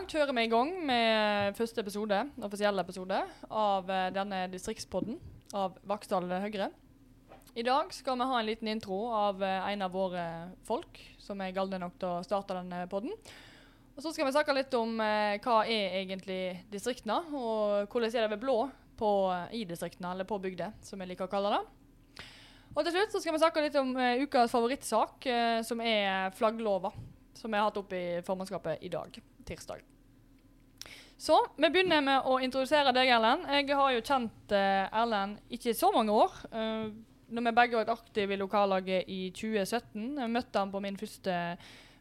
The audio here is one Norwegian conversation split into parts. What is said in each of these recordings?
dag kjører vi i gang med første episode, offisielle episode av eh, denne distriktspodden av Vaksdal Høyre. I dag skal vi ha en liten intro av eh, en av våre folk som er galne nok til å starte denne podden. Og så skal vi snakke litt om eh, hva er egentlig distriktene, og hvordan er det ved blå på, i distriktene, eller på bygda, som vi liker å kalle det. Og til slutt så skal vi snakke litt om eh, ukas favorittsak, som er flagglova. Som vi har hatt oppe i formannskapet i dag, tirsdag. Så vi begynner med å introdusere deg, Erlend. Jeg har jo kjent eh, Erlend ikke så mange år. Uh, når vi begge var aktive i lokallaget i 2017. Jeg møtte han på min første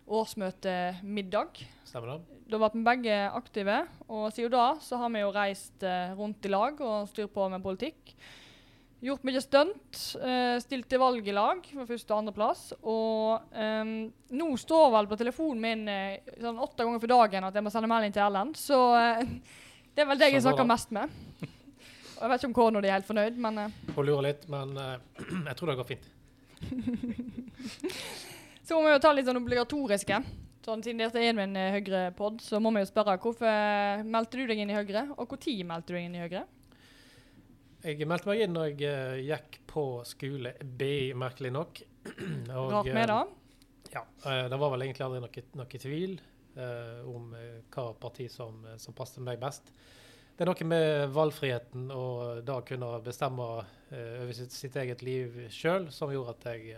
årsmøtemiddag. Stemmer det? Da var vi begge aktive, og siden da så har vi jo reist uh, rundt i lag og styrt på med politikk. Gjort mye stunt. Uh, stilt til valg i lag for første og andreplass. Og um, nå står vel på telefonen min uh, sånn åtte ganger for dagen at jeg må sende melding til Erlend, så uh, det er vel deg jeg snakker mest med. Og jeg vet ikke om Kornod er helt fornøyd, men Hun lurer litt, men jeg tror det går fint. Så må vi jo ta litt sånn obligatoriske. Sånn, siden dette er eh, Høyre-pod, så må vi jo spørre hvorfor meldte du deg inn i Høyre, og når meldte du deg inn i Høyre? Jeg meldte meg inn når jeg eh, gikk på skole B, merkelig nok. Og, Rart med eh, det. Ja, eh, det var vel egentlig aldri noe, noe tvil eh, om hva parti som, som passet meg best. Det er noe med valgfriheten og da kunne bestemme eh, over sitt, sitt eget liv sjøl som gjorde at jeg,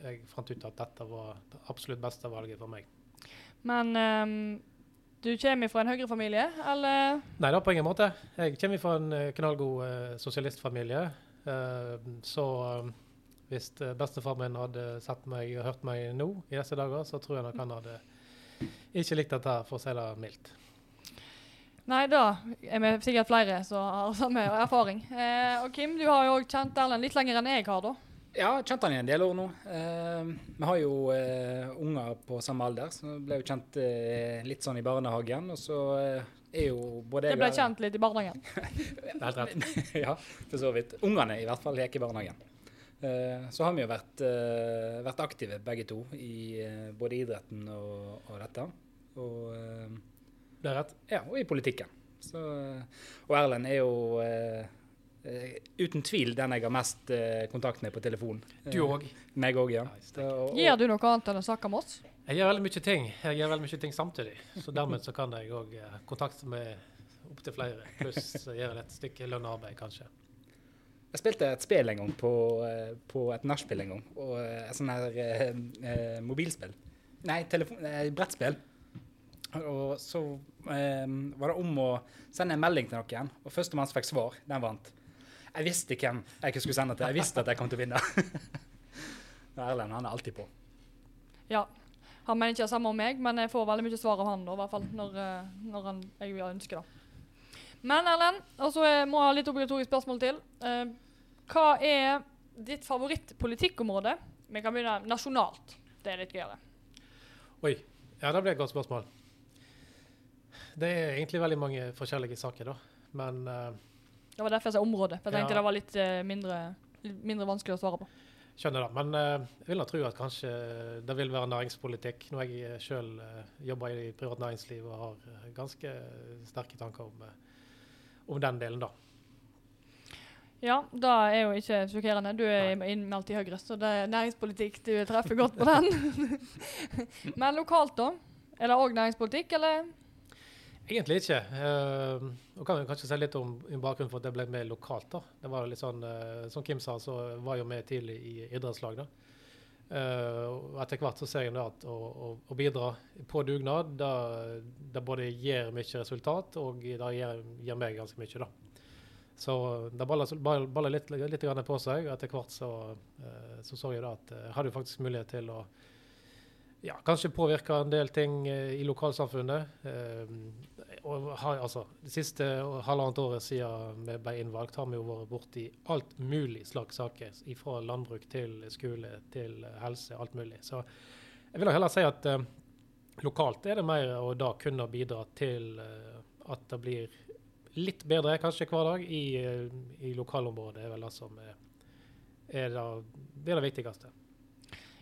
jeg fant ut at dette var det absolutt beste valget for meg. Men ehm, du kommer fra en Høyre-familie, eller? Nei da, på ingen måte. Jeg kommer fra en eh, knallgod eh, sosialistfamilie. Eh, så eh, hvis eh, bestefar min hadde sett meg og hørt meg nå i disse dager, så tror jeg nok han hadde ikke likt dette, for å si det mildt. Nei, da er vi sikkert flere som har samme erfaring. Eh, og Kim, du har jo kjent Erlend litt lenger enn jeg har, da. Ja, jeg kjent han i en del år nå. Eh, vi har jo eh, unger på samme alder, så vi ble jo kjent eh, litt sånn i barnehagen. Og så eh, er jo både Det ble og- kjent litt i barnehagen. Helt rett. ja, for så vidt. Ungene i hvert fall leker i barnehagen. Eh, så har vi jo vært, eh, vært aktive begge to i eh, både idretten og, og dette. Og, eh, Det er rett. ja, og i politikken. Så, og Erlend er jo uten tvil den jeg har mest eh, kontakt med på telefon. Du òg. Meg òg, ja. Nice, Gjør du noe annet enn å snakke med oss? Jeg gjør veldig mye ting. Jeg gjør veldig mye ting samtidig. Så dermed så kan jeg òg kontakte med opptil flere, pluss gjøre et stykke lønnearbeid, kanskje. Jeg spilte et spill en gang på, eh, på et nachspiel en gang. Og eh, et sånn her eh, eh, mobilspill. Nei, telefon, eh, brettspill. Og så eh, var det om å sende en melding til noen, og førstemann som fikk svar, den vant. Jeg visste hvem jeg ikke skulle sende til. Jeg visste at jeg kom til å vinne. Erlend han er alltid på. Ja. Han mener ikke det samme om meg, men jeg får veldig mye svar av han, da, i hvert fall når, eh, når han, jeg ønsker det. Men Erlend, og så må jeg ha litt obligatorisk spørsmål til. Eh, hva er ditt favorittpolitikkområde? Vi kan begynne nasjonalt. Det er litt gøyere. Oi. Ja, det ble et godt spørsmål. Det er egentlig veldig mange forskjellige saker, da. Men eh, Det var derfor jeg sa område. For jeg tenkte Ja. det var litt eh, mindre, litt mindre vanskelig å svare på. skjønner det. Men eh, jeg vil da tro at kanskje det vil være næringspolitikk. Når jeg sjøl jobber i privat næringsliv og har eh, ganske sterke tanker om, eh, om den delen, da. Ja, det er jo ikke sjokkerende. Du er innmeldt i Høyre, så det er næringspolitikk. Du treffer godt på den. Men lokalt, da? Er det òg næringspolitikk, eller? Egentlig ikke. Uh, kan vi kanskje si litt om bakgrunnen for at det ble med lokalt. da. Det var litt sånn, uh, Som Kim sa, så var jeg jo med tidlig i idrettslag. da. Uh, etter hvert så ser jeg at å, å, å bidra på dugnad, det både gir mye resultat, og det gir, gir meg ganske mye. da. Så det baller, baller litt, litt på seg. og Etter hvert så, uh, så så jeg da at jeg hadde faktisk mulighet til å ja, kanskje påvirka en del ting eh, i lokalsamfunnet. Eh, og har, altså, det siste halvannet året siden vi ble innvalgt, har vi jo vært borti alt mulig slags saker. Fra landbruk til skole til helse, alt mulig. Så jeg vil heller si at eh, lokalt er det mer å da kunne bidra til eh, at det blir litt bedre kanskje hver dag i, eh, i lokalområdet. er vel det som er, er, det, er det viktigste.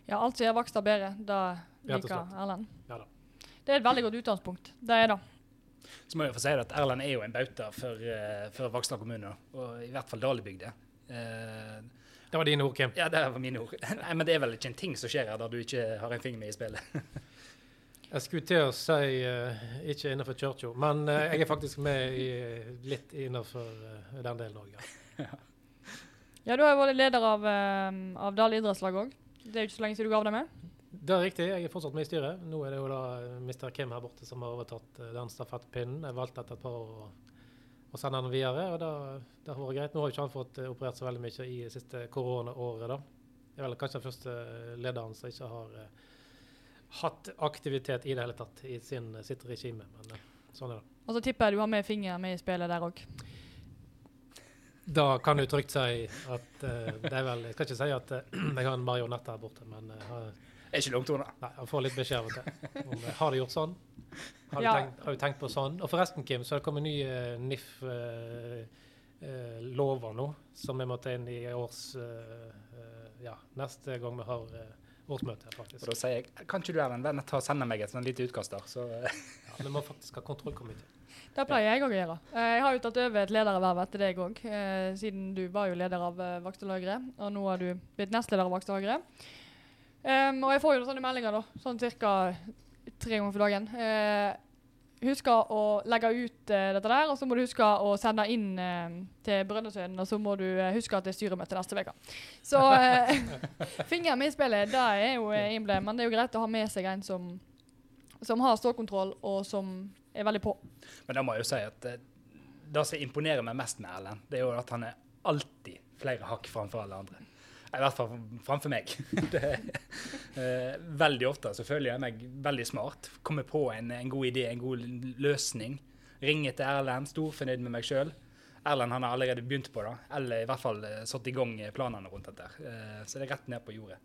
Ja, alt som gjør Vaksdal bedre, det liker. Erlend. Ja da. det er et veldig godt utgangspunkt. Det er det. Så må jeg få si at Erlend er jo en bauta for, uh, for Vaksdal kommune, og i hvert fall Dalebygda. Uh, Det var dine ord, Kim. ja, det var mine ord. Nei, Men det er vel ikke en ting som skjer her der du ikke har en finger med i spillet. Jeg skulle til å si uh, ikke innenfor kirka, men uh, jeg er faktisk med i, litt innenfor uh, den delen òg, ja. Ja, du har jo vært leder av, uh, av Dal idrettslag òg. Det er jo ikke så lenge siden du gav deg med. Det er riktig, jeg er fortsatt med i styret. Nå er det jo da Mr. Kim her borte som har overtatt eh, den stafettpinnen. Jeg valgte etter et par år å, sende den videre, og det, det har vært greit. Nå har jo ikke han fått eh, operert så veldig mye i siste koronaåret, da. Det er vel kanskje den første lederen som ikke har uh, hatt aktivitet i det hele tatt i sin, sitt regime, men uh, sånn er det. Og så tipper jeg du har med fingeren med i spillet der òg. Da kan du trygt si at uh, det er vel Jeg skal ikke si at eh, jeg har en marionett der borte, men eh, Er ikke langt unna. nei, jeg får litt beskjed av og til. Om, eh, har du gjort sånn? Har du, Ja. tenkt, har du tenkt på sånn? Og forresten, Kim, så har det kommet ny eh, NIF-lover nå, som vi må ta inn i års eh, eh, Ja, neste gang vi har eh, faktisk. Og da sier jeg kan ikke du Ellen, venn, ta og sende meg et sånn lite utkast der, så eh, Ja, vi må faktisk ha kontrollkomité. Det pleier jeg òg å gjøre. Eh, Jeg har jo tatt over et lederverv etter deg òg, siden du var jo leder av uh, Vaksdal Og nå har du blitt nestleder av Høyre. Um, og jeg får jo sånne meldinger, da, sånn ca. tre ganger for dagen. Uh, husk å legge ut uh, dette der, og så må du huske å sende inn uh, til Brønnøysund. Og så må du eh, huske at det er styremøte neste uke. Så uh, fingeren med i spillet, det er jo innble, men det er jo greit å ha med seg en som, som har stålkontroll, og som er veldig på. Men da må jeg jo si at eh, det som imponerer meg mest med Erlend, det er jo at han er alltid flere hakk framfor alle andre. I hvert fall framfor meg. Det, eh, veldig ofte så føler jeg meg veldig smart. Kommer på en, en god idé, en god løsning. Ringer til Erlend, storfornøyd med meg sjøl. Erlend han har allerede begynt på det, eller i hvert fall eh, satt i gang planene rundt dette. Eh, så det er rett ned på jordet.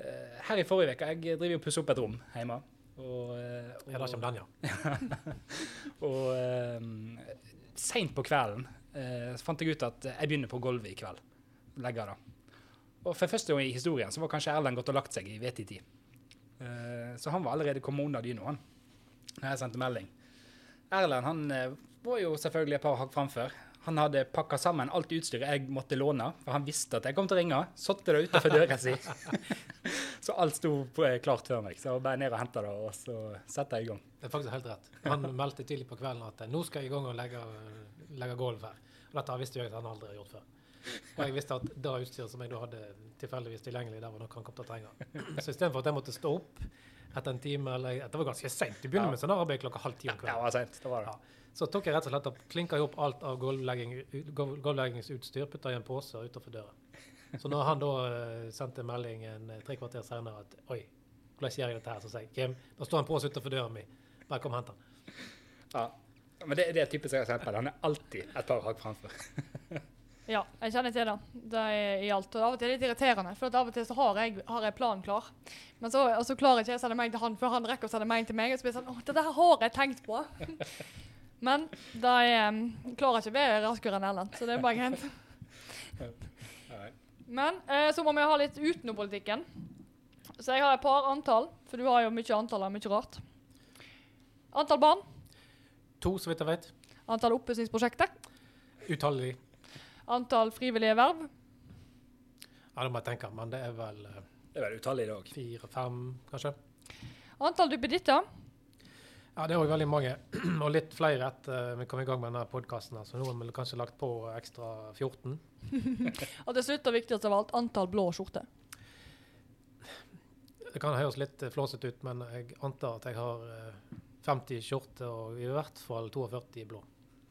Eh, her i forrige uke jeg driver og pusser opp et rom hjemme. Og, og, Ja, kommer den, ja. og eh, seint på kvelden eh, fant jeg ut at jeg begynner på gulvet i kveld. Legger det. Og for første gang i historien så var kanskje Erlend gått og lagt seg i hvetitid. Uh, så han var allerede kommet under dyna, han. Når jeg sendte melding. Erlend han eh, var jo selvfølgelig et par hakk framfor. Han hadde pakka sammen alt utstyret jeg måtte låne, for han visste at jeg kom til å ringe. Satte det utenfor døra si. så alt sto eh, klart før meg. Så jeg bare ned og henta det, og så setter jeg i gang. Det er faktisk helt rett. Han meldte tidlig på kvelden at eh, nå skal jeg i gang og legge, legge gulv her. Og dette visste jeg at han aldri har gjort før. Og jeg visste at det utstyret som jeg da hadde tilfeldigvis tilgjengelig, der var noe han kom til å trenge. Så istedenfor at jeg måtte stå opp etter en time eller Det var ganske seint. Du begynner Ja. med sånn arbeid klokka halv ti om Ja, det var sent. Det var det. Ja. Så tok jeg rett og slett og klinka opp alt av gulvlegging, gulv- gulvleggingsutstyr, putta i en pose utenfor døra. Så når han da eh, sendte melding en eh, tre kvarter senere at oi, hvordan gjør jeg dette her, så sier jeg Kim, det står en pose utenfor døra mi. Bare kom og hent den. Ja. Men det, det er typisk eksempel. Han er alltid et par hakk framfor. Ja, jeg kjenner til det. Det er i alt. Og av og til er det litt irriterende, for av og til så har jeg, har jeg planen klar. Men så, og så klarer ikke jeg å sende meg til han før han rekker å sende meg til meg. Og så blir det sånn Å, dette har jeg tenkt på. Men er um, klarer ikke å være raskere enn Erlend, så det er bare greit. Men eh, så må vi ha litt utenom politikken. Så jeg har et par antall, for du har jo mye antall av mye rart. Antall barn, To, så vidt jeg vet. antall oppussingsprosjekter, Utallig. Antall frivillige verv, Ja, det må jeg tenke, men det er vel eh, Det er vel utallig i dag. fire-fem, kanskje. antall duppeditter. Ja, det er òg veldig mange. Og litt flere etter vi kom i gang med denne podkasten. Så nå har vi kanskje lagt på ekstra 14. Og til slutt, og viktigst av alt, antall blå skjorter. Det kan høres litt eh, flåsete ut, men jeg antar at jeg har eh, 50 skjorter og i hvert fall 42 blå.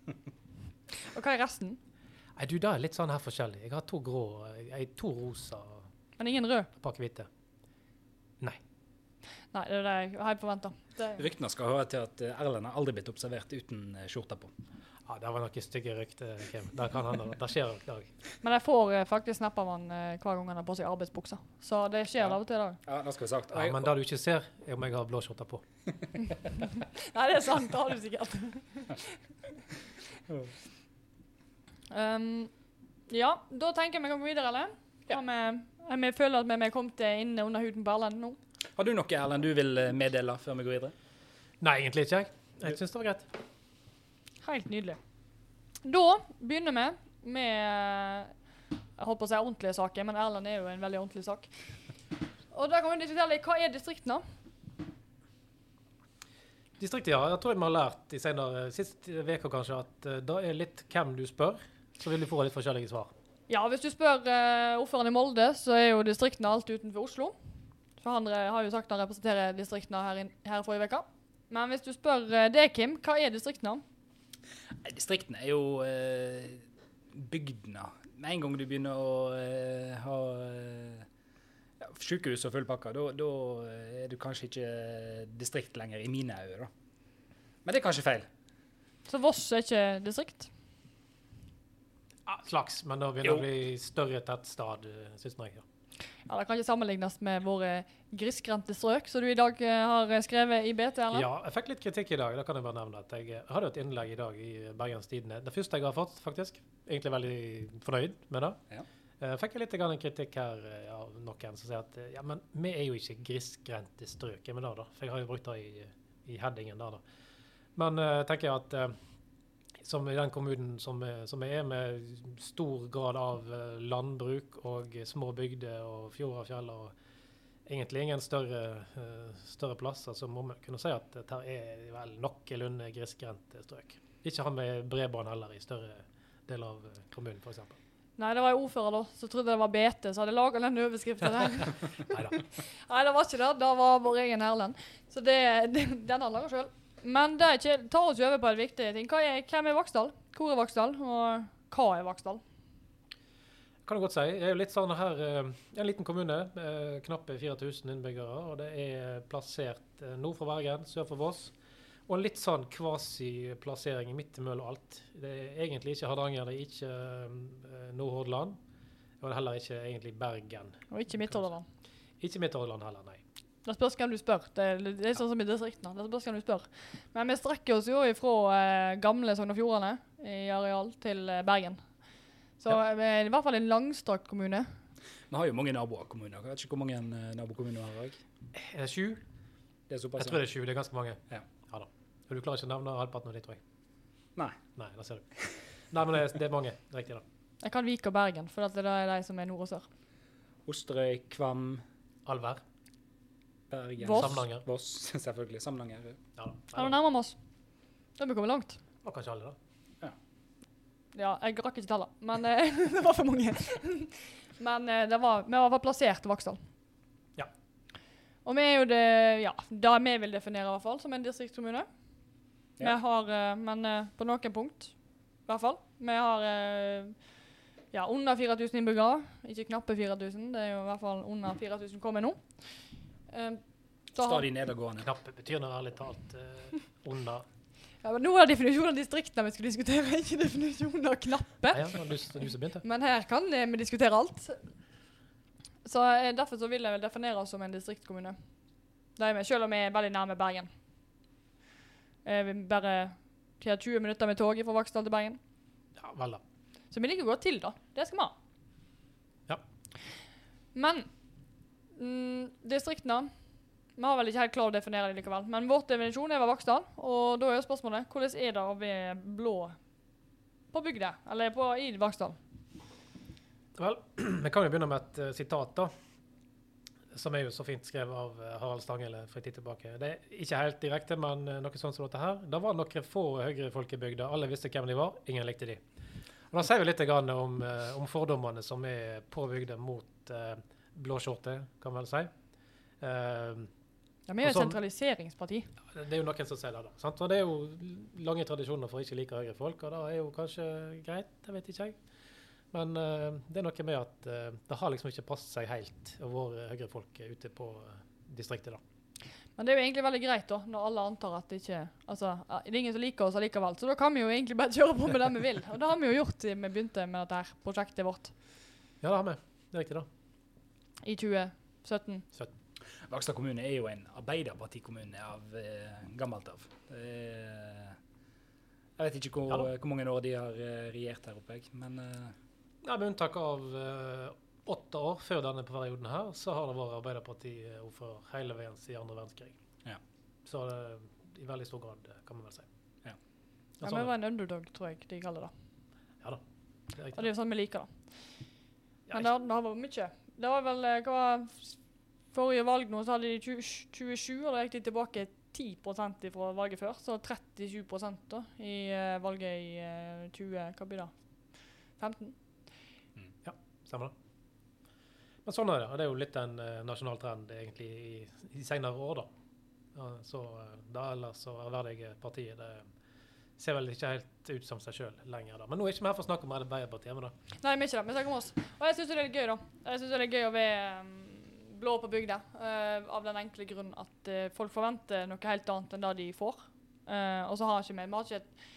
Og hva er resten? Nei, du, det er litt sånn her forskjellig. Jeg har to grå, jeg to rosa Men ingen rød? et par hvite. Nei, Nei, det er det jeg har forventa. Ryktene skal høre til at eh, Erlend har aldri blitt observert uten skjorte på. Ja, Det var noen stygge rykter, Kim. Det kan hende. Det skjer nok i dag. Men jeg får eh, faktisk snap av han eh, hver gang han har på seg arbeidsbuksa. Så det skjer Ja. av og til. da. Ja, det skal vi sagt. Ja, men det du ikke ser, er om jeg har blå skjorte på. Nei, det er sant. Det har du sikkert. um, ja, da tenker jeg vi gå videre, eller? Ja. Vi, vi føler at vi er kommet inn under huden på Erlend nå. Har du noe Erlend, du vil eh, meddele før vi går videre? Nei, egentlig ikke. Jeg Jeg syns det var greit. Helt nydelig. Da begynner vi med Jeg holdt på å si ordentlige saker, men Erlend er jo en veldig ordentlig sak. Og da kan vi diskutere litt hva er distriktene? Distriktet, ja. Jeg tror vi har lært i senere, siste uke kanskje at det er litt hvem du spør, så vil du få litt forskjellige svar. Ja, hvis du spør uh, ordføreren i Molde, så er jo distriktene alltid utenfor Oslo. For han eh, har jo sagt han representerer distriktene her, inn, her forrige uke. Men hvis du spør uh, deg, Kim, hva er distriktene? Nei, Distriktene er jo uh, bygdene. Med en gang du begynner å uh, ha ja, sykehus og full pakke, da da er du kanskje ikke distrikt lenger, i mine øyne. Men det er kanskje feil. Så Voss er ikke distrikt? Slags, men da begynner det å bli større tettstad, uh, syns jeg. Ja. Ja, Det kan ikke sammenlignes med våre grisgrendte strøk, som du i dag eh, har skrevet i BT, eller? ja, jeg fikk litt kritikk i dag. da kan Jeg bare nevne at jeg hadde et innlegg i dag i Bergens Tidende. Det første jeg har fått, faktisk. Egentlig veldig fornøyd med det. Ja. Eh, fikk jeg litt kritikk her eh, av noen som sier at eh, ja, men vi er jo ikke grisgrendte strøk. Ja, men da, da. For jeg har jo brukt det i, i headingen der, da. Men uh, tenker jeg at eh, som i den kommunen som, vi som jeg er, med stor grad av eh, landbruk og små bygder og fjord og fjell og egentlig ingen større, eh, større plasser, så må vi kunne si at dette er vel noenlunde grisgrendte strøk. Ikke han med bredbånd heller i større deler av eh, kommunen, f.eks. Nei, det var en ordfører da, som trodde det var BT, så hadde laga den overskriften der. Nei, det var ikke det. Det var vår egen Erlend. Så det, det, den han laga sjøl. Men det er ikke, tar oss over på en viktig ting. Er, hvem er Vaksdal? Hvor er Vaksdal? Og hva er Vaksdal? Kan du godt si. Det er jo litt sånn her eh, En liten kommune, knappe 4000 innbyggere. Og det er plassert eh, nord for Bergen, sør for Voss. Og en litt sånn kvasi-plassering midt mellom alt. Det er egentlig ikke Hardanger, det er ikke eh, Nordhordland. Og det er heller ikke egentlig Bergen. Og ikke Midt-Hordaland. Ikke Midt-Hordaland heller, nei. Det spørs hvem du spør. Det, er- det er sånn som i distriktene. Det spørs hvem du spør. Men vi strekker oss jo ifra eh, gamle Sogn og Fjordane i areal til eh, Bergen. Så Ja. vi er i hvert fall en langstrakt kommune. Vi har jo mange nabokommuner. Jeg vet ikke hvor mange eh, nabokommuner vi har jeg? Er det sju? Det er såpass. Jeg tror det er sju. Det er ganske mange. Ja. da. Og du klarer ikke å nevne halvparten av de, tror jeg. Nei. Nei, det ser du. Nei, men det er, det er mange. Riktig, da. Jeg kan Vik og Bergen, for det er de som er nord og sør. Osterøy, Kvam, Alvær. Bergen Voss. Samlanger. Voss, selvfølgelig. Samlanger. Ja da. Ja, da. nærmer vi oss. Da har vi kommet langt. Og kanskje alle, da. Ja, jeg rakk ikke telle, men eh, det var for mange. men eh, det var, vi var plassert i Vaksdal. Ja. Og vi er jo det, ja, det vi vil definere i hvert fall som en distriktskommune. Vi har, eh, men på noen punkt, i hvert fall. Vi har ja, under 4000 innbyggere. Ikke knappe 4000, det er jo i hvert fall under 4000 kommer nå. Eh, da Stadig nedadgående. Knappe betyr noe ærlig talt uh, under Ja, men nå var det definisjonen av distriktene vi skulle diskutere, ikke definisjonen av knappe. Ja, ja. Men her kan vi diskutere alt. Så eh, Derfor så vil jeg vel definere oss som en distriktskommune. Det er vi, selv om vi er veldig nærme Bergen. Eh, vi bare har 20 minutter med toget fra Vaksdal til Bergen. Ja, vel da. Så vi ligger godt til, da. Det skal vi ha. Ja. Men mm, distriktene Vi har vel ikke helt klart å definere det likevel. Men vår definisjon er Vaksdal, og da er spørsmålet hvordan er det å være blå på bygda? Eller på, i Vaksdal? Vel, vi kan jo begynne med et uh, sitat, da. Som er jo så fint skrevet av eh, Harald Stanghelle for en tid tilbake. Det er ikke helt direkte, men eh, noe sånt som dette her. Det var noen få høyrefolk i bygda. Alle visste hvem de var, ingen likte de. Og Da sier vi litt om, om fordommene som er på bygda mot eh, blåskjorte, kan man vel si. Uh, Ja, vi er jo et sentraliseringsparti. det er jo noen som sier det, da. Sant? Og det er jo lange tradisjoner for å ikke like Høyre-folk, og det er jo kanskje greit, det vet ikke jeg. Men uh, det er noe med at uh, det har liksom ikke passet seg helt å være høyrefolk ute på distriktet, da. Men det er jo egentlig veldig greit, da, når alle antar at det ikke Altså, det er ingen som liker oss allikevel. Så da kan vi jo egentlig bare kjøre på med det vi vil. Og det har vi jo gjort siden vi begynte med dette her prosjektet vårt Ja, det har vi. Det er riktig, da. I 2017. Vakstad kommune er jo en arbeiderpartikommune av eh, gammelt av. Er- jeg vet ikke hvor, Ja hvor mange år de har eh, regjert her oppe, jeg, men eh, Ja, med unntak av eh, åtte år før denne perioden her, så har det vært Arbeiderparti-ordfører hele veien siden andre verdenskrig. Ja. Så det, i veldig stor grad, eh, kan man vel si. Ja. Ja, sånn vi var en underdog, tror jeg de kaller det. det. Det er Og det er jo sånn vi liker det. Men det, har- det har vært mye. Det var vel eh, hva var Forrige valg nå så hadde de 20, 27, og da gikk de tilbake 10 fra valget før. Så 37 da i uh, valget i uh, 20... Hva blir det? 15? Stemmer det. Men sånn er det. og Det er jo litt en uh, nasjonal trend egentlig i, i senere år, da. Ja, så eh, det ellers så ærverdige partiet det ser vel ikke helt ut som seg sjøl lenger. da. Men nå er ikke vi her for å snakke om Arbeiderpartiet. men da. Nei, vi er ikke det. Vi snakker om oss. Og jeg syns det er gøy, da. Jeg synes det er gøy å være um, blå på bygda. Uh, av den enkle grunn at uh, folk forventer noe helt annet enn det de får. Uh, og så har ikke vi Vi har ikke et,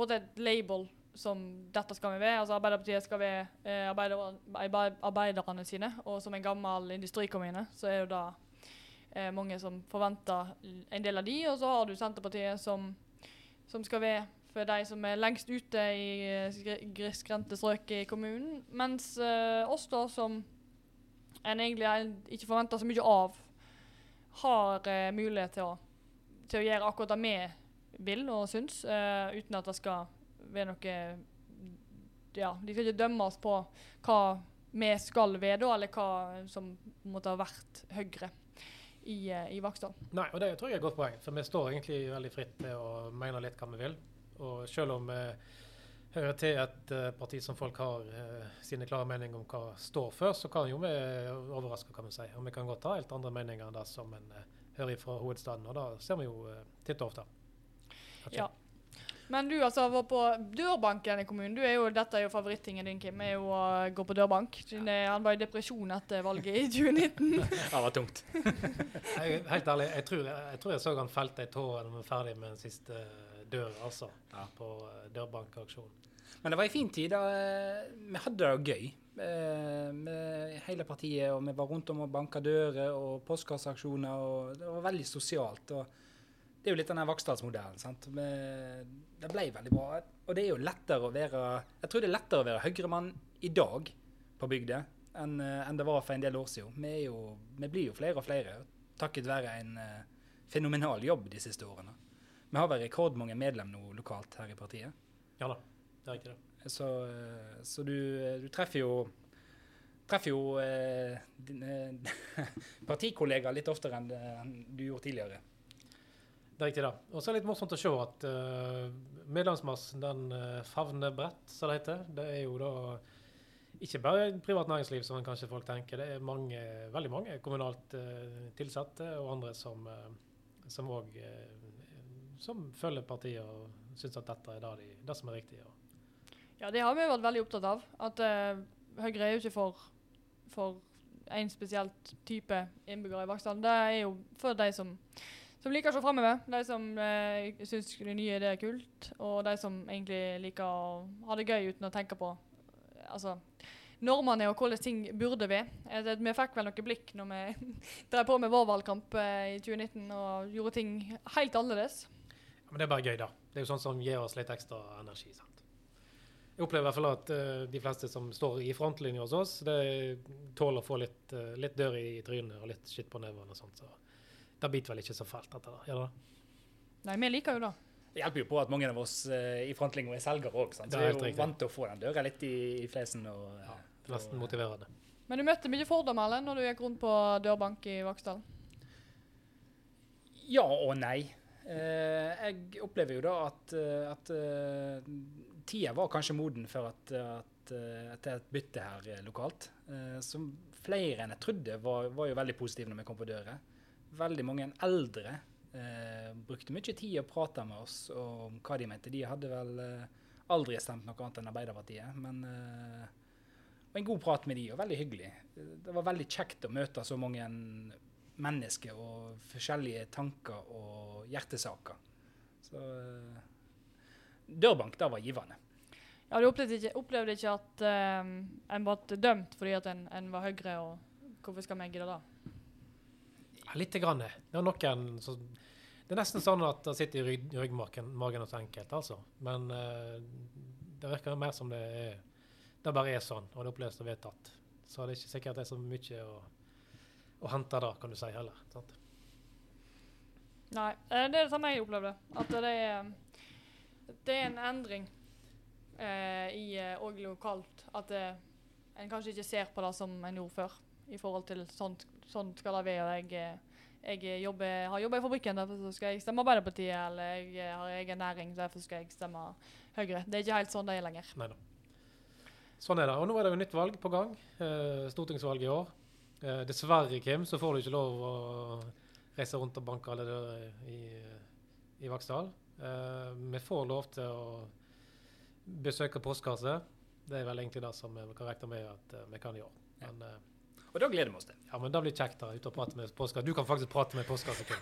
både et label som dette skal vi være. Altså Arbeiderpartiet skal være eh, arbeider, arbeid- arbeiderne sine. Og som en gammel industrikommune så er det eh, mange som forventer en del av de. Og så har du Senterpartiet som, som skal være for de som er lengst ute i eh, grisgrendte strøk i kommunen. Mens uh, oss da, som en egentlig ikke forventer så mye av, har uh, mulighet til å, til å gjøre akkurat det vi vil og syns, uh, uten at det skal være noe Ja, de skal ikke dømme oss på hva vi skal være eller hva som måtte ha vært Høyre i, eh, i Vaksdal. Nei, og det tror jeg er et godt poeng. For vi står egentlig veldig fritt til å mene litt hva vi vil. Og selv om vi hører til et eh, parti som folk har eh, sine klare meninger om hva står for, så kan jo vi overraske, kan vi si. Og vi kan godt ha helt andre meninger enn det som en eh, hører fra hovedstaden. Og da ser vi jo eh, titt og ofte. Men du altså var på dørbanken i kommunen. Du er jo, dette er jo favorittingen din, Kim. er jo å gå på dørbank. Siden Han var i depresjon etter valget i 2019. Det var tungt. Jeg, helt ærlig, jeg tror jeg, jeg, tror jeg så han felte ei tå da vi var ferdig med den siste eh, dør, altså. Ja. På eh, dørbankaksjonen. Men det var en fin tid. da. eh, Vi hadde det jo gøy eh, med hele partiet. og Vi var rundt om og banka dører og postkasseaksjoner. og Det var veldig sosialt. og Det er jo litt den Vaksdalsmodellen. sant? Det ble veldig bra. Og det er jo lettere å være Jeg tror det er lettere å være Høyre-mann i dag på bygda enn eh, enn det var for en del år siden. Vi, jo, vi blir jo flere og flere takket være en eh, fenomenal jobb de siste årene. Vi har vel rekordmange medlem nå lokalt her i partiet. Ja da, det er riktig det. Så, eh, så du, du treffer jo treffer jo eh, dine partikollegaer litt oftere enn du gjorde tidligere. Det er riktig det. Og så er det litt morsomt å se at uh, medlemsmassen den uh, favner bredt, som det heter. Det er jo da ikke bare privat næringsliv, som kanskje folk tenker. Det er mange, veldig mange kommunalt uh, tilsatte og andre som òg som følger partiet og syns at dette er det, de, det som er riktig. Ja, det har vi vært veldig opptatt av. At uh, Høyre er jo ikke for, for en spesielt type innbyggere i Vaksdal. Det er jo for de som, som liker å se framover. De som eh, syns det nye det er kult, og de som egentlig liker å ha det gøy uten å tenke på altså, normene og hvordan ting burde være. Eh, Vi fikk vel noen blikk når vi drev på med vår valgkamp eh, i 2019 og gjorde ting helt annerledes. men det er bare gøy, da. Det er jo sånn som gir oss litt ekstra energi. sant? Jeg opplever i hvert fall at uh, de fleste som står i frontlinja hos oss, det tåler å få litt, uh, litt dør i trynet og litt skitt på nevene og sånt. Så det biter vel ikke så fælt, dette da. Gjør det? Nei, vi liker jo det. Det hjelper jo på at mange av oss eh, i frontlinja er selgere òg, så vi er jo riktig. vant til å få den døra litt i, i flesen. Og, eh, Ja, Nesten motiverende. Men du møtte mye fordommer eller, når du gikk rundt på dørbank i Vaksdal? Ja og nei. Eh, jeg opplever jo da at, eh, at uh, tida var kanskje moden for at, at, eh, at det er et bytte her eh, lokalt. Eh, som flere enn jeg trodde var, var jo veldig positive når vi kom på døra. Veldig mange eldre eh, brukte mye tid å prate med oss om hva de mente. De hadde vel eh, aldri stemt noe annet enn Arbeiderpartiet. Men eh, det var en god prat med de, og veldig hyggelig. Det var veldig kjekt å møte så mange mennesker og forskjellige tanker og hjertesaker. Så eh, dørbank, det var givende. Ja, Du opplevde ikke, opplevde ikke at um, en ble dømt fordi at en, en var Høyre, og hvorfor skal vi gidde det? Ja, Lite grann. Det er noen så, Det er nesten sånn at det sitter i rygg, ryggmargen magen hos enkelt, altså. Men uh, det virker mer som det er Det bare er sånn, og det oppleves og vedtatt. Så det er ikke sikkert det er så mye å, å hente der, kan du si, heller. Sant? Nei, eh, det er det samme jeg opplevde. At det er, det er en endring eh, i òg og lokalt. At det, en kanskje ikke ser på det som en gjorde før. I forhold til sånn, sånn skal det være. Jeg, eh, jeg jobber, har jobba i fabrikken, derfor skal jeg stemme Arbeiderpartiet. Eller jeg eh, har egen næring, derfor skal jeg stemme Høyre. Det er ikke helt sånn det er lenger. Neida. Sånn er det. Og nå er det jo nytt valg på gang. Eh, stortingsvalg i år. Eh, dessverre, Kim, så får du ikke lov å reise rundt og banke alle dører i, i Vaksdal. Eh, vi får lov til å besøke postkasse. Det er vel egentlig det som vi kan regne med at vi kan gjøre. Ja. Men, Og da gleder vi oss til. ja, men det blir kjekt da, ute og prate med postkasse. Du kan faktisk prate med postkasse, Kim.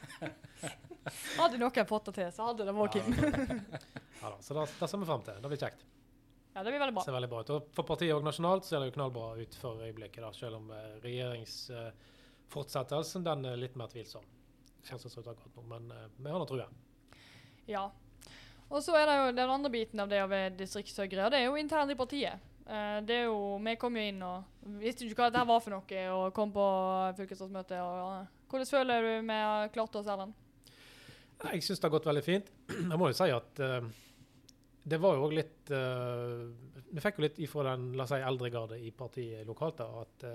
Hadde noen fått det til, så hadde det vært Kim. Ja, da, så det, det ser vi frem til. Det blir kjekt. Ja, det blir veldig Det bra. ser veldig bra ut. Og for partiet og nasjonalt ser det jo knallbra ut for øyeblikket, da, selv om eh, regjeringsfortsettelsen den er litt mer tvilsom. Sånn som det ut akkurat nå, men eh, vi har nå trua. Ja. Og så er det jo den andre biten av det å være distriktshøyre, og det er jo internt i partiet. Eh, det er jo, Vi kom jo inn og visste ikke hva dette var for noe, og kom på fylkesrådsmøte. Uh. Hvordan føler du vi har klart oss, Erlend? Jeg syns det har gått veldig fint. Jeg må jo si at uh, det var jo òg litt eh, Vi fikk jo litt ifra den la oss si, eldregarde i partiet lokalt. da, At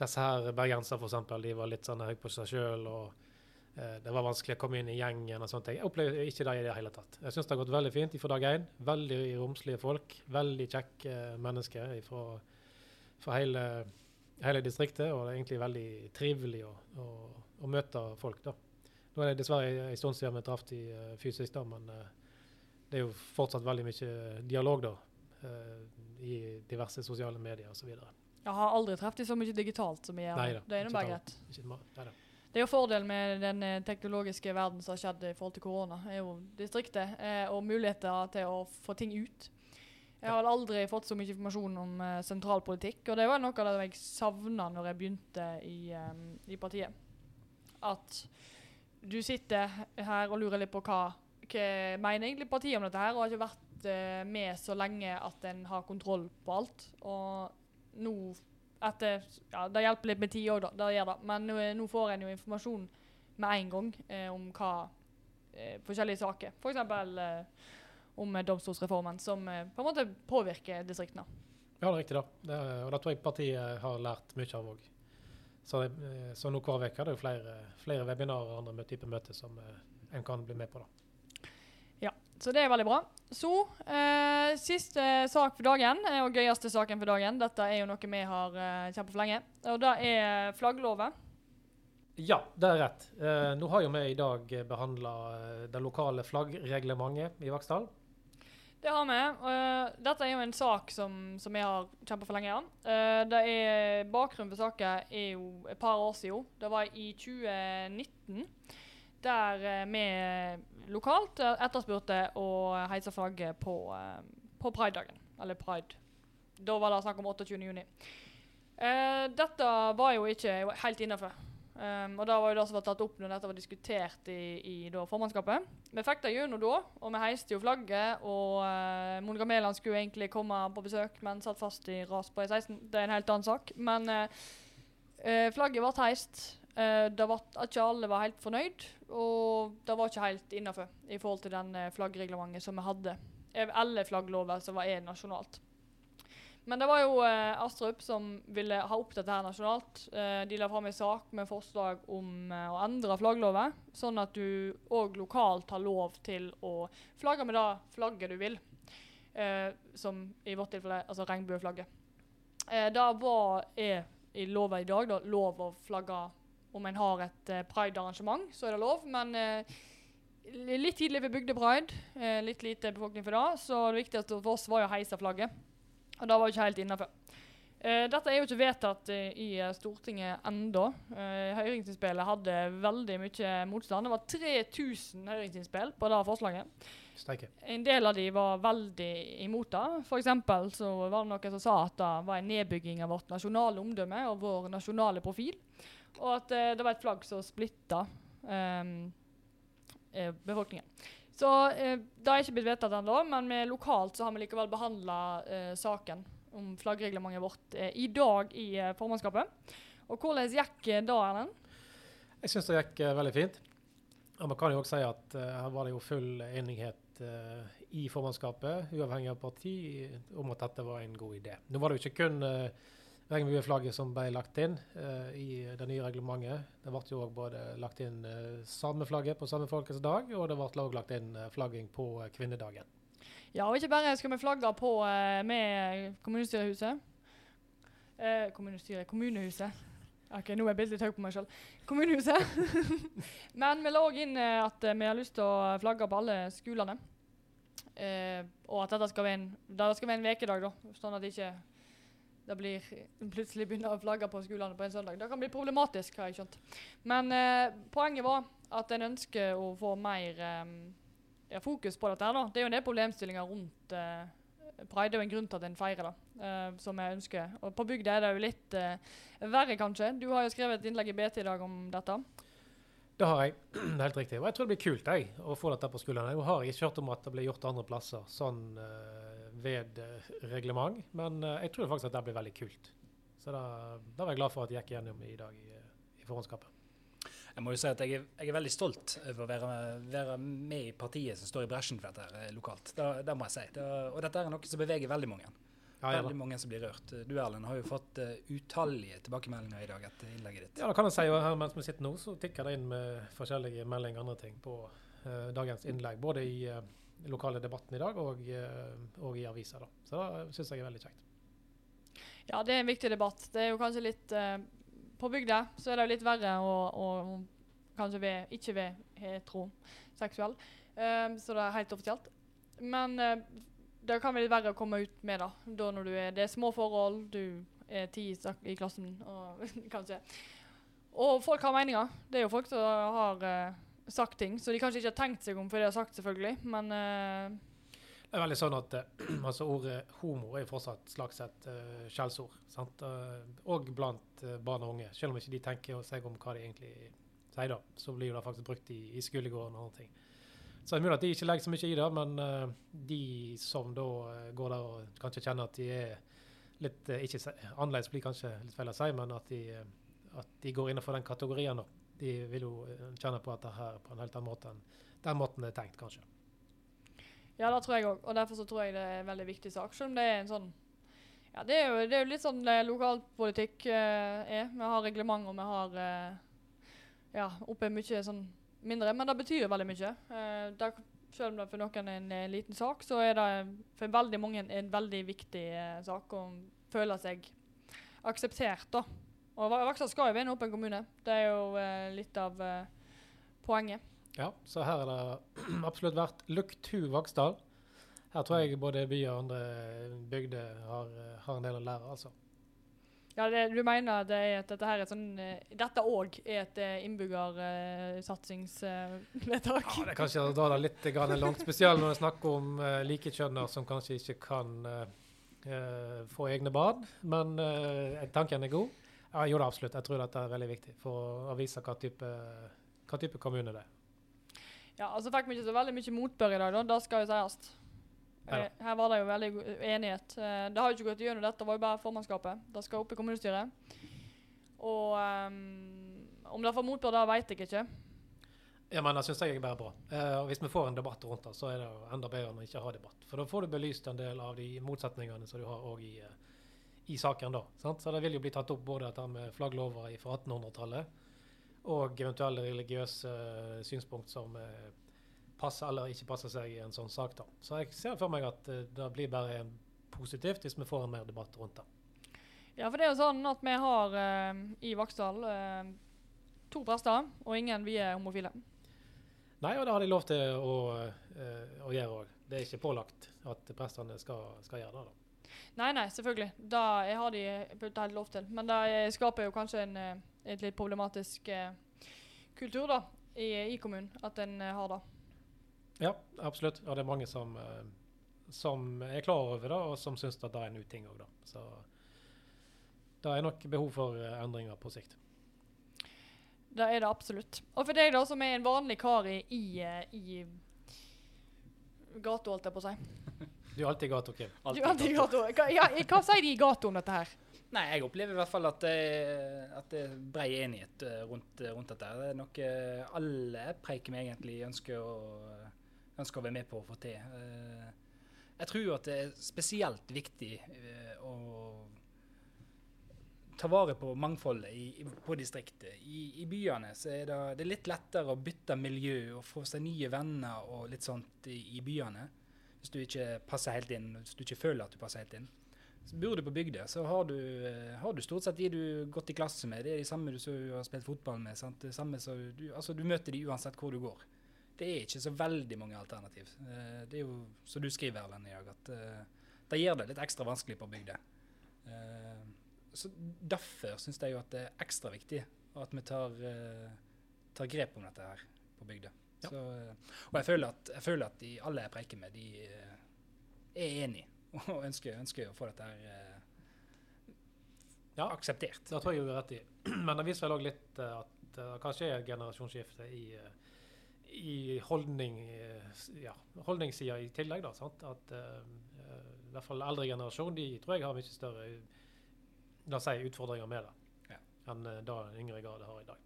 disse her bergensere eksempel, de var litt sånn høye på seg sjøl. eh, det var vanskelig å komme inn i gjengen. og sånt. Jeg opplever ikke det i det hele tatt. Jeg syns det har gått veldig fint fra dag én. Veldig romslige folk. Veldig kjekke mennesker fra, fra hele, hele distriktet. Og det er egentlig veldig trivelig å, å, å møte folk. da. Nå er det dessverre en stund siden vi traff de eh, fysisk, da, men eh, det er jo fortsatt veldig mye dialog da, eh, i diverse sosiale medier osv. Jeg har aldri truffet så mye digitalt som jeg gjør. Det er nå bare greit. Ikke ma- neida. Det er jo fordelen med den eh, teknologiske verden som har skjedd i forhold til korona, er jo distriktet eh, og muligheter til å få ting ut. Jeg har aldri fått så mye informasjon om eh, sentralpolitikk, og det var noe av det jeg savna når jeg begynte i, um, i partiet. At du sitter her og lurer litt på hva, hva mener egentlig partiet om dette her, og har ikke vært eh, med så lenge at en har kontroll på alt. Og nå etter, ja, Det hjelper litt med tid òg, da. Det gjør det. Men nå, nå får en jo informasjon med en gang eh, om hva eh, forskjellige saker. F.eks. Eh, om eh, domstolsreformen, som eh, på en måte påvirker distriktene. Ja, det er riktig. da. Det, og det tror jeg partiet har lært mye av òg. Så, eh, så nå hver uke er det jo flere, flere webinarer og andre typer møter som eh, en kan bli med på. da. Så det er veldig bra. Så eh, siste sak for dagen, eh, og gøyeste saken for dagen. Dette er jo noe vi har eh, kjempet for lenge. Og det er flaggloven. Ja, det er rett. Eh, nå har jo vi i dag behandla eh, det lokale flaggreglementet i Vaksdal. Det har vi. Uh, dette er jo en sak som, som vi har kjempet for lenge. Uh, det er, bakgrunnen for saken er jo et par år siden. Det var i 2019. Der eh, vi lokalt eh, etterspurte å heise flagget på, på pridedagen. Eller pride. Da var det snakk om 28. juni. Uh, dette var jo ikke helt innafor. Um, og det var jo det som var tatt opp når dette var diskutert i, i da, formannskapet. Vi fikk det gjennom da, og vi heiste jo flagget. Og uh, Monica Mæland skulle egentlig komme på besøk, men satt fast i ras på E16. Det er en helt annen sak. Men uh, flagget ble heist. Uh, det var ikke alle var helt fornøyd, og det var ikke helt innafor i forhold til den uh, flaggreglementet som vi hadde. Eller Alle flagglover som var er nasjonalt. Men det var jo eh, Astrup som ville ha opp dette her nasjonalt. Eh, de la fram en sak med forslag om eh, å endre flaggloven, sånn at du òg lokalt har lov til å flagge med det flagget du vil. Eh, som i vårt tilfelle altså regnbueflagget. Eh, det var, er i loven i dag da, lov å flagge om en har et uh, pride-arrangement, så er det lov. Men uh, litt tidlig vi bygde pride, eh, litt lite befolkning for det, så det viktigste for oss var jo å heise flagget. Og det var jo ikke helt innafor. Uh, dette er jo ikke vedtatt i Stortinget ennå. Uh, høringsinnspillet hadde veldig mye motstand. Det var 3000 høringsinnspill på det forslaget. Steike. En del av de var veldig imot det. Eksempel så var det noen som sa at det var en nedbygging av vårt nasjonale omdømme og vår nasjonale profil. Og at eh, det var et flagg som splitta ehm, eh, befolkningen. Så eh, det har ikke blitt vedtatt ennå, men lokalt så har vi likevel behandla eh, saken om flaggreglementet vårt eh, i dag i formannskapet. Og hvordan gikk det, Erlend? Jeg syns det gikk veldig fint. Og Man kan jo også si at her var det jo full enighet i formannskapet, uavhengig av parti, om at dette var en god idé. Nå var det jo ikke kun uh, regnbueflagget som ble lagt inn i det nye reglementet. Det ble jo òg både lagt inn sameflagget på samefolkets dag, og det ble òg lagt inn flagging på kvinnedagen. Ja, og ikke bare skal vi flagge på med kommunestyrehuset. kommunestyret, kommunehuset. Ok, Nå er jeg blitt litt høy på meg sjøl. Kommunehuset. Men vi la òg inn eh, at eh, vi har lyst til å flagge på alle skolene. Eh, og at dette skal være en, skal være en vekedag, da, sånn at det ikke det blir plutselig begynner å flagge på skolene på en søndag. Det kan bli problematisk, har jeg skjønt. Men eh, poenget var at en ønsker å få mer eh, fokus på dette. her da. Det er jo en del problemstillinger rundt eh, pride er jo en grunn til at en feirer, da, uh, som jeg ønsker. Og på bygda er det jo litt uh, verre, kanskje. Du har jo skrevet et innlegg i BT i dag om dette. Det har jeg. Helt riktig. Og jeg tror det blir kult jeg, å få dette på skolen. Jeg har ikke hørt om at det blir gjort andre plasser sånn uh, ved reglement, men jeg tror faktisk at det blir veldig kult. Så da, da var jeg glad for at jeg gikk gjennom i dag i, i forhåndskapet. Jeg må jo si at jeg er, jeg er veldig stolt over å være, være, med i partiet som står i bresjen for dette her eh, lokalt. Det, det må jeg si. Da, og dette er noe som beveger veldig mange. Ja, veldig mange som blir rørt. Du Erlend har jo fått uh, utallige tilbakemeldinger i dag etter innlegget ditt. Ja, da kan jeg si. jo her mens vi sitter nå, så tikker det inn med forskjellige meldinger og andre ting på uh, dagens innlegg. Både i uh, lokale debatten i dag og, og i avisa. Da. Så det syns jeg er veldig kjekt. Ja, det er en viktig debatt. Det er jo kanskje litt på bygda så er det jo litt verre å, å kanskje være, ikke være heteroseksuell. Um, så det er helt offisielt. Men uh, det kan være litt verre å komme ut med da, da når du er, det er små forhold, du er ti i klassen, og, kanskje. Og folk har meninger. Det er jo folk som har uh, sagt ting, så de kanskje ikke har tenkt seg om før de har sagt, selvfølgelig. Men uh, det er veldig sånn at uh, altså Ordet homo er fortsatt slags et uh, skjellsord. Uh, og blant uh, barn og unge. Selv om ikke de tenker seg om hva de egentlig sier, da, så blir det faktisk brukt i, i skolegården og andre ting. Så det er mulig at de ikke legger så mye i det, men de som da går der og kanskje kjenner at de er litt ikke Annerledes blir kanskje litt feil å si, men at de, at de går innenfor den kategorien, da. De vil jo kjenne på at det her på en helt annen måte enn den måten det er tenkt, kanskje. Ja, det tror jeg òg. Og derfor så tror jeg det er en veldig viktig sak. Selv om det er en sånn Ja, det er jo, det er jo litt sånn det lokalpolitikk uh, er. Vi har reglement, og vi har uh, ja, oppe mye sånn mindre. Men det betyr veldig mye. Uh, der, selv om det for noen er en, en liten sak, så er det for veldig mange en veldig viktig sak å føle seg akseptert. da. Og Vaksdal skal jo være en åpen kommune. Det er jo litt av poenget. Ja, så her har det absolutt vært look to Vaksdal. Her tror jeg både by og andre bygder har, har, en del å lære, altså. Ja, det, Du mener det er at dette her er sånn uh, Dette òg er et uh, innbyggersatsingsvedtak? Uh, ja, det er kanskje å dra det litt langt. Spesielt når det er snakk om uh, likekjønner som kanskje ikke kan få egne barn. Men tanken er god. Ja, jo da, absolutt. Jeg tror dette er veldig viktig for å vise hva type, hva type kommune det er. Ja, altså fikk vi ikke så veldig mye motbør i dag, da. Det skal jo sies. Eh, her var det jo veldig enighet. Eh, det har jo ikke gått gjennom dette, var jo bare formannskapet. Det skal opp i kommunestyret. Og um, om det får motbør, det vet jeg ikke. Ja, men Det syns jeg er bare bra. Uh, hvis vi får en debatt rundt det, så er det enda bedre enn å ikke ha debatt. For da får du belyst en del av de motsetningene som du har òg i, i, saken. da. Sant? Så det vil jo bli tatt opp både dette med flagglover fra 1800-tallet og eventuelle religiøse uh, synspunkt som uh, passer eller ikke passer seg i en sånn sak. da. Så jeg ser for meg at uh, det blir bare positivt hvis vi får en mer debatt rundt det. Ja, for det er jo sånn at vi har i Vaksdal to prester, og ingen vi er homofile. Nei, og det har de lov til å, å gjøre òg. Det er ikke pålagt at prestene skal, skal gjøre det. da. Nei, nei, selvfølgelig. Det har de helt lov til. Men det skaper jo kanskje en et litt problematisk eh, kultur da, i, i, kommunen, at en eh, har det. Ja, absolutt. Og det er mange som, eh, som er klar over det, og som syns at det er en uting òg, da. Så det er nok behov for eh, endringer på sikt. Det er det absolutt. Og for deg da, som er en vanlig kar i, i, eh, i gata, holdt jeg på å si. Du er alltid i gata, Kim. Alltid du er alltid i gata. Hva, ja, hva sier de i gata om dette her? Nei, jeg opplever i hvert fall at det, at det er brei enighet eh, rundt, rundt dette. Det er noe alle preiker med egentlig ønsker å, ønsker å være med på å få til. Eh, Jeg tror at det er spesielt viktig eh, å ta vare på mangfoldet i, i, på distriktet. I, I byene så er det, det er litt lettere å bytte miljø og få seg nye venner og litt sånt i, i byene. Hvis du ikke passer helt inn, hvis du ikke føler at du passer helt inn. Bor du på bygda, så har du, eh, har du stort sett de du har gått i klasse med. Det er de samme du du har spilt fotball med. Sant? Det samme så du, altså, du møter de uansett hvor du går. Det er ikke så veldig mange alternativ. Eh, Det er jo som du skriver, Erlend, i at eh, det gjør det litt ekstra vanskelig på bygda. Så derfor syns jeg jo at det er ekstra viktig at vi tar, tar grep om dette her på bygda. Ja. Så, og jeg føler, at, jeg føler at de alle jeg preiker med, de eh, er enig og ønsker, ønsker å få dette her eh, Ja. akseptert. Det tror jeg du har rett i. Men det viser vel òg litt eh, at det kanskje er et generasjonsskifte i, i holdning, ja, holdningssida i tillegg. da, sant? At eh, i hvert fall eldre generasjon de tror jeg har mye større la oss si, utfordringer med det Ja. enn det da yngre grad har i dag.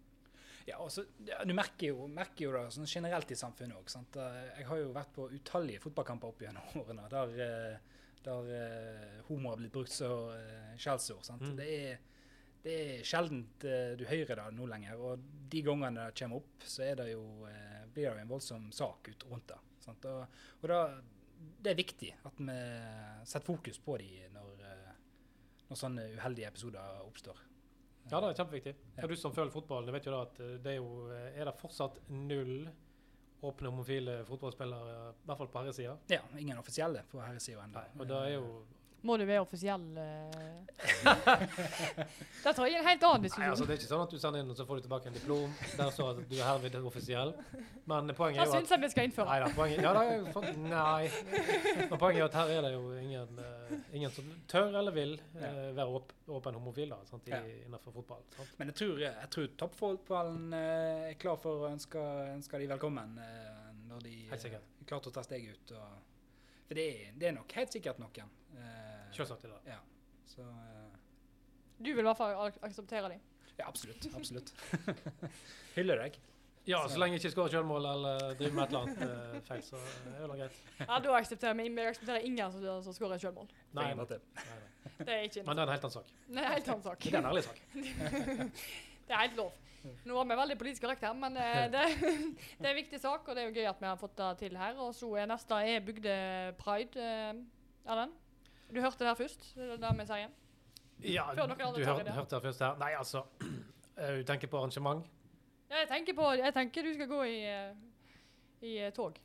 Ja, og ja, Du merker jo, merker jo det sånn generelt i samfunnet òg. Jeg har jo vært på utallige fotballkamper opp gjennom årene der, eh, der uh, homo har blitt brukt som uh, skjellsord. Mm. Det, det er sjeldent uh, du hører det nå lenger. Og de gangene det kommer opp, så det jo, uh, blir det jo en voldsom sak ut rundt det. sant? Og, og da, det er viktig at vi setter fokus på de når, eh, når sånne uheldige episoder oppstår. Ja, det er kjempeviktig. Ja. Du som følger fotballen, vet jo da at eh, det er jo eh, Er det fortsatt null åpne homofile fotballspillere, i hvert fall på herresida? Ja, ingen offisielle på herresida ennå. Og det er jo Må du være offisiell? eh? det tror jeg er en helt annen Nei, diskusjon. altså Det er ikke sånn at du sender inn og så får du tilbake en diplom der står at du er herved offisiell. Men poenget er jo at syns jeg vi skal innføre. Nei da, poenget, ja, det er for, nei. Men poenget er at her er det jo ingen, uh, ingen som tør eller vil uh, være åp, åpen homofil da, sant, i, Ja. innenfor fotball. Sant? Men jeg tror, jeg tror toppfotballen uh, er klar for å ønske, ønske de velkommen når de Helt er klare til å ta steget ut. Og, for det er, det er nok helt sikkert noen. Eh, Selvsagt er det. Ja, så, eh, Du vil i hvert fall ak akseptere dem. ja, absolutt. Absolutt. Hyller deg. Ja, så lenge jeg ikke skårer selvmål eller driver med et eller annet eh, feil, så er det greit. Ja, da aksepterer vi jeg aksepterer ingen som, som skårer selvmål. Nei, nei, nei, nei. Det er ikke Men det er en helt annen sak. Det er en helt annen sak. Det er en ærlig sak. Det er helt lov. Nå var vi veldig politisk korrekte her, men eh, det, det er en viktig sak, og det er jo gøy at vi har fått det til her. Og så er neste er Bygdepride. er Erlend? Du hørte det her først? Det er det vi sier. Ja, du hørte, hørte det først her. Nei, altså eh, Du tenker på arrangement? Ja, jeg tenker på Jeg tenker du skal gå i, eh, i eh, tog.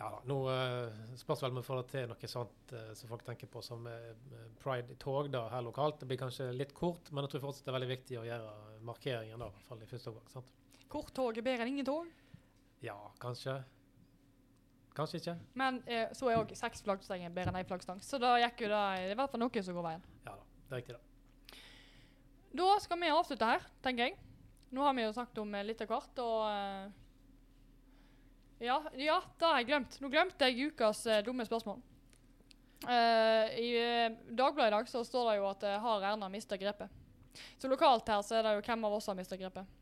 Ja. Nå uh, spørs vel om vi får det til noe sånt eh, som folk tenker på som eh, pride-tog da, her lokalt. Det blir kanskje litt kort, men jeg tror fortsatt det er veldig viktig å gjøre markeringen da, i hvert fall i første omgang. sant? Kort tog er bedre enn ingen tog. Ja, kanskje. Kanskje ikke. Men eh, så er òg seks flaggstenger bedre enn én flaggstang. Så da gikk jo det i hvert fall noe som går veien. Ja da, det er riktig det. Da skal vi avslutte her, tenker jeg. Nå har vi jo snakket om eh, litt av hvert, og eh, ja, ja, det har jeg glemt. Nå glemte jeg ukas eh, dumme spørsmål. Eh, I eh, Dagbladet i dag så står det jo at eh, har Erna mista grepet. Så lokalt her så er det jo hvem av oss har mista grepet.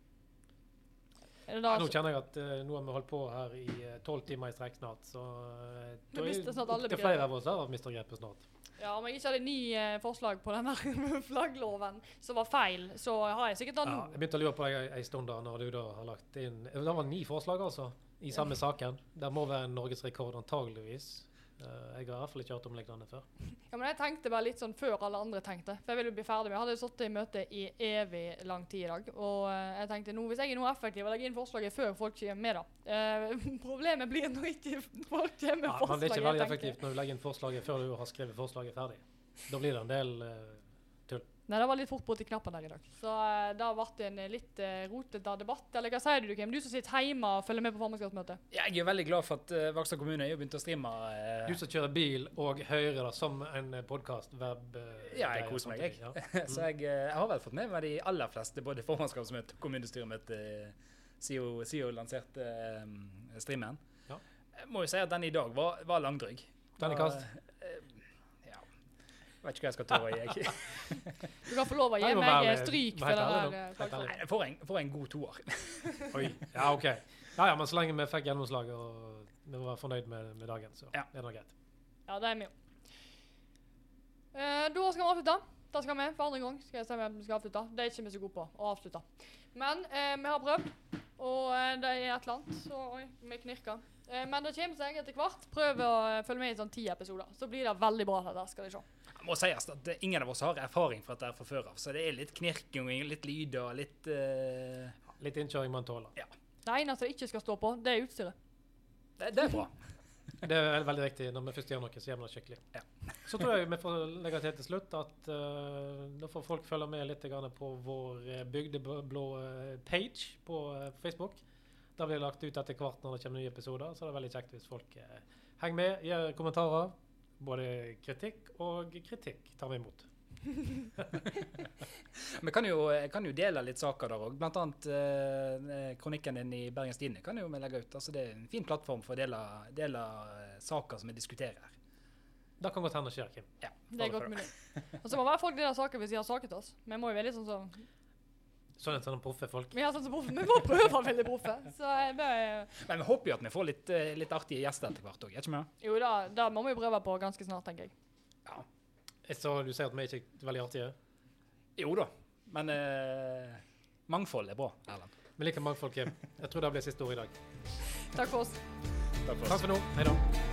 Er det da Ja, nå kjenner jeg at eh, nå har vi holdt på her i tolv timer i strekk snart, så snart alle Det er flere av oss her har mistet grepet snart. Ja, om jeg ikke hadde ni eh, forslag på denne flaggloven som var feil, så har jeg sikkert det Ja, jeg begynte å lure på deg en stund da, når du da har lagt inn Det var ni forslag, altså, i samme saken. Det må være en norgesrekord, antageligvis. Eh, jeg har i hvert fall ikke hørt om lignende før. Ja, men jeg tenkte bare litt sånn før alle andre tenkte. For jeg ville bli ferdig med Jeg hadde sittet i møte i evig lang tid i dag. Og eh, jeg tenkte nå, hvis jeg er noe effektiv og legger inn forslaget før folk kommer med, da. Eh, problemet blir når ikke folk kommer med Ja, men det er ikke veldig effektivt når du legger inn forslaget før du har skrevet forslaget ferdig. Da blir det en del eh, Nei, det var litt fort borti knappen der i dag. Så uh, det ble en eh, litt uh, rotete debatt. Eller hva sier du, Kim? Du som sitter hjemme og følger med på formannskapsmøtet. Jeg er veldig glad for at uh, Vakstad kommune har begynt å streame. Uh, Du som kjører bil og hører det som en podkast, web Ja, jeg koser meg, jeg. Ja. Så jeg, jeg har vel fått med meg de aller fleste, både formannskapsmøte og kommunestyremøte, siden hun lanserte streamen. Ja. Jeg må jo si at den i dag var, var langdryg. Terningkast? Vet ikke hva jeg skal ta i. Jeg. Du kan få lov å gi meg eh, stryk for den der. jeg får en, får en god toer. Oi. Ja, OK. Ja, ja, men så lenge vi fikk gjennomslag og vi var fornøyd med, med dagen, så Ja. er det greit. Ja, det er vi jo. Eh, da skal vi avslutte. Det skal vi for andre gang. skal jeg si hvem vi skal avslutte. Det er ikke vi så gode på å avslutte. Men eh, vi har prøvd, og eh, det er et eller annet. Så oi, vi knirker. Eh, men det kommer seg etter hvert. Prøv å eh, følge med i sånn ti episoder. Så blir det veldig bra. det der, skal de se. Det må sies at ingen av oss har erfaring fra dette fra før av, så det er litt knirking, litt lyder, litt uh... Litt innkjøring man tåler. Det eneste det ikke skal stå på, det er utstyret. det, det er bra. Det er veldig, riktig. Når vi først gjør noe, så gjør vi det skikkelig. Ja. Så tror jeg vi får legge til til slutt at uh, da får folk følge med litt på vår uh, Bygdeblå eh, page på eh, Facebook. Der blir det lagt ut etter hvert når det kommer nye episoder, så det er veldig kjekt hvis folk uh, henger med, gir kommentarer. Både kritikk og kritikk tar vi imot. Vi kan jo, jeg kan jo dele litt saker der òg. Blant annet eh, kronikken din i Bergens Tidende kan jo vi legge ut. Altså, det er en fin plattform for å dele, dele eh, saker som vi diskuterer her. Det kan godt hende skjer, Kim. Ja, Det er godt mulig. Og så må være folk dele saker hvis de har saker til oss. Vi må jo være litt sånn som Sånn en sånn proffe folk. Vi sånn som proffe. Vi må prøve å være veldig proffe. Så eh, Men vi håper jo at vi får litt, eh, litt artige gjester etter hvert òg, er ikke vi? det? Jo da, det må vi prøve på ganske snart, tenker jeg. Ja. Så du sier at vi ikke er veldig artige? Jo da. Men eh, mangfold er bra, Erlend. Vi liker mangfold, Kim. Jeg tror det blir siste ord i dag. Takk for oss. Takk for oss. Takk for nå. Hei da.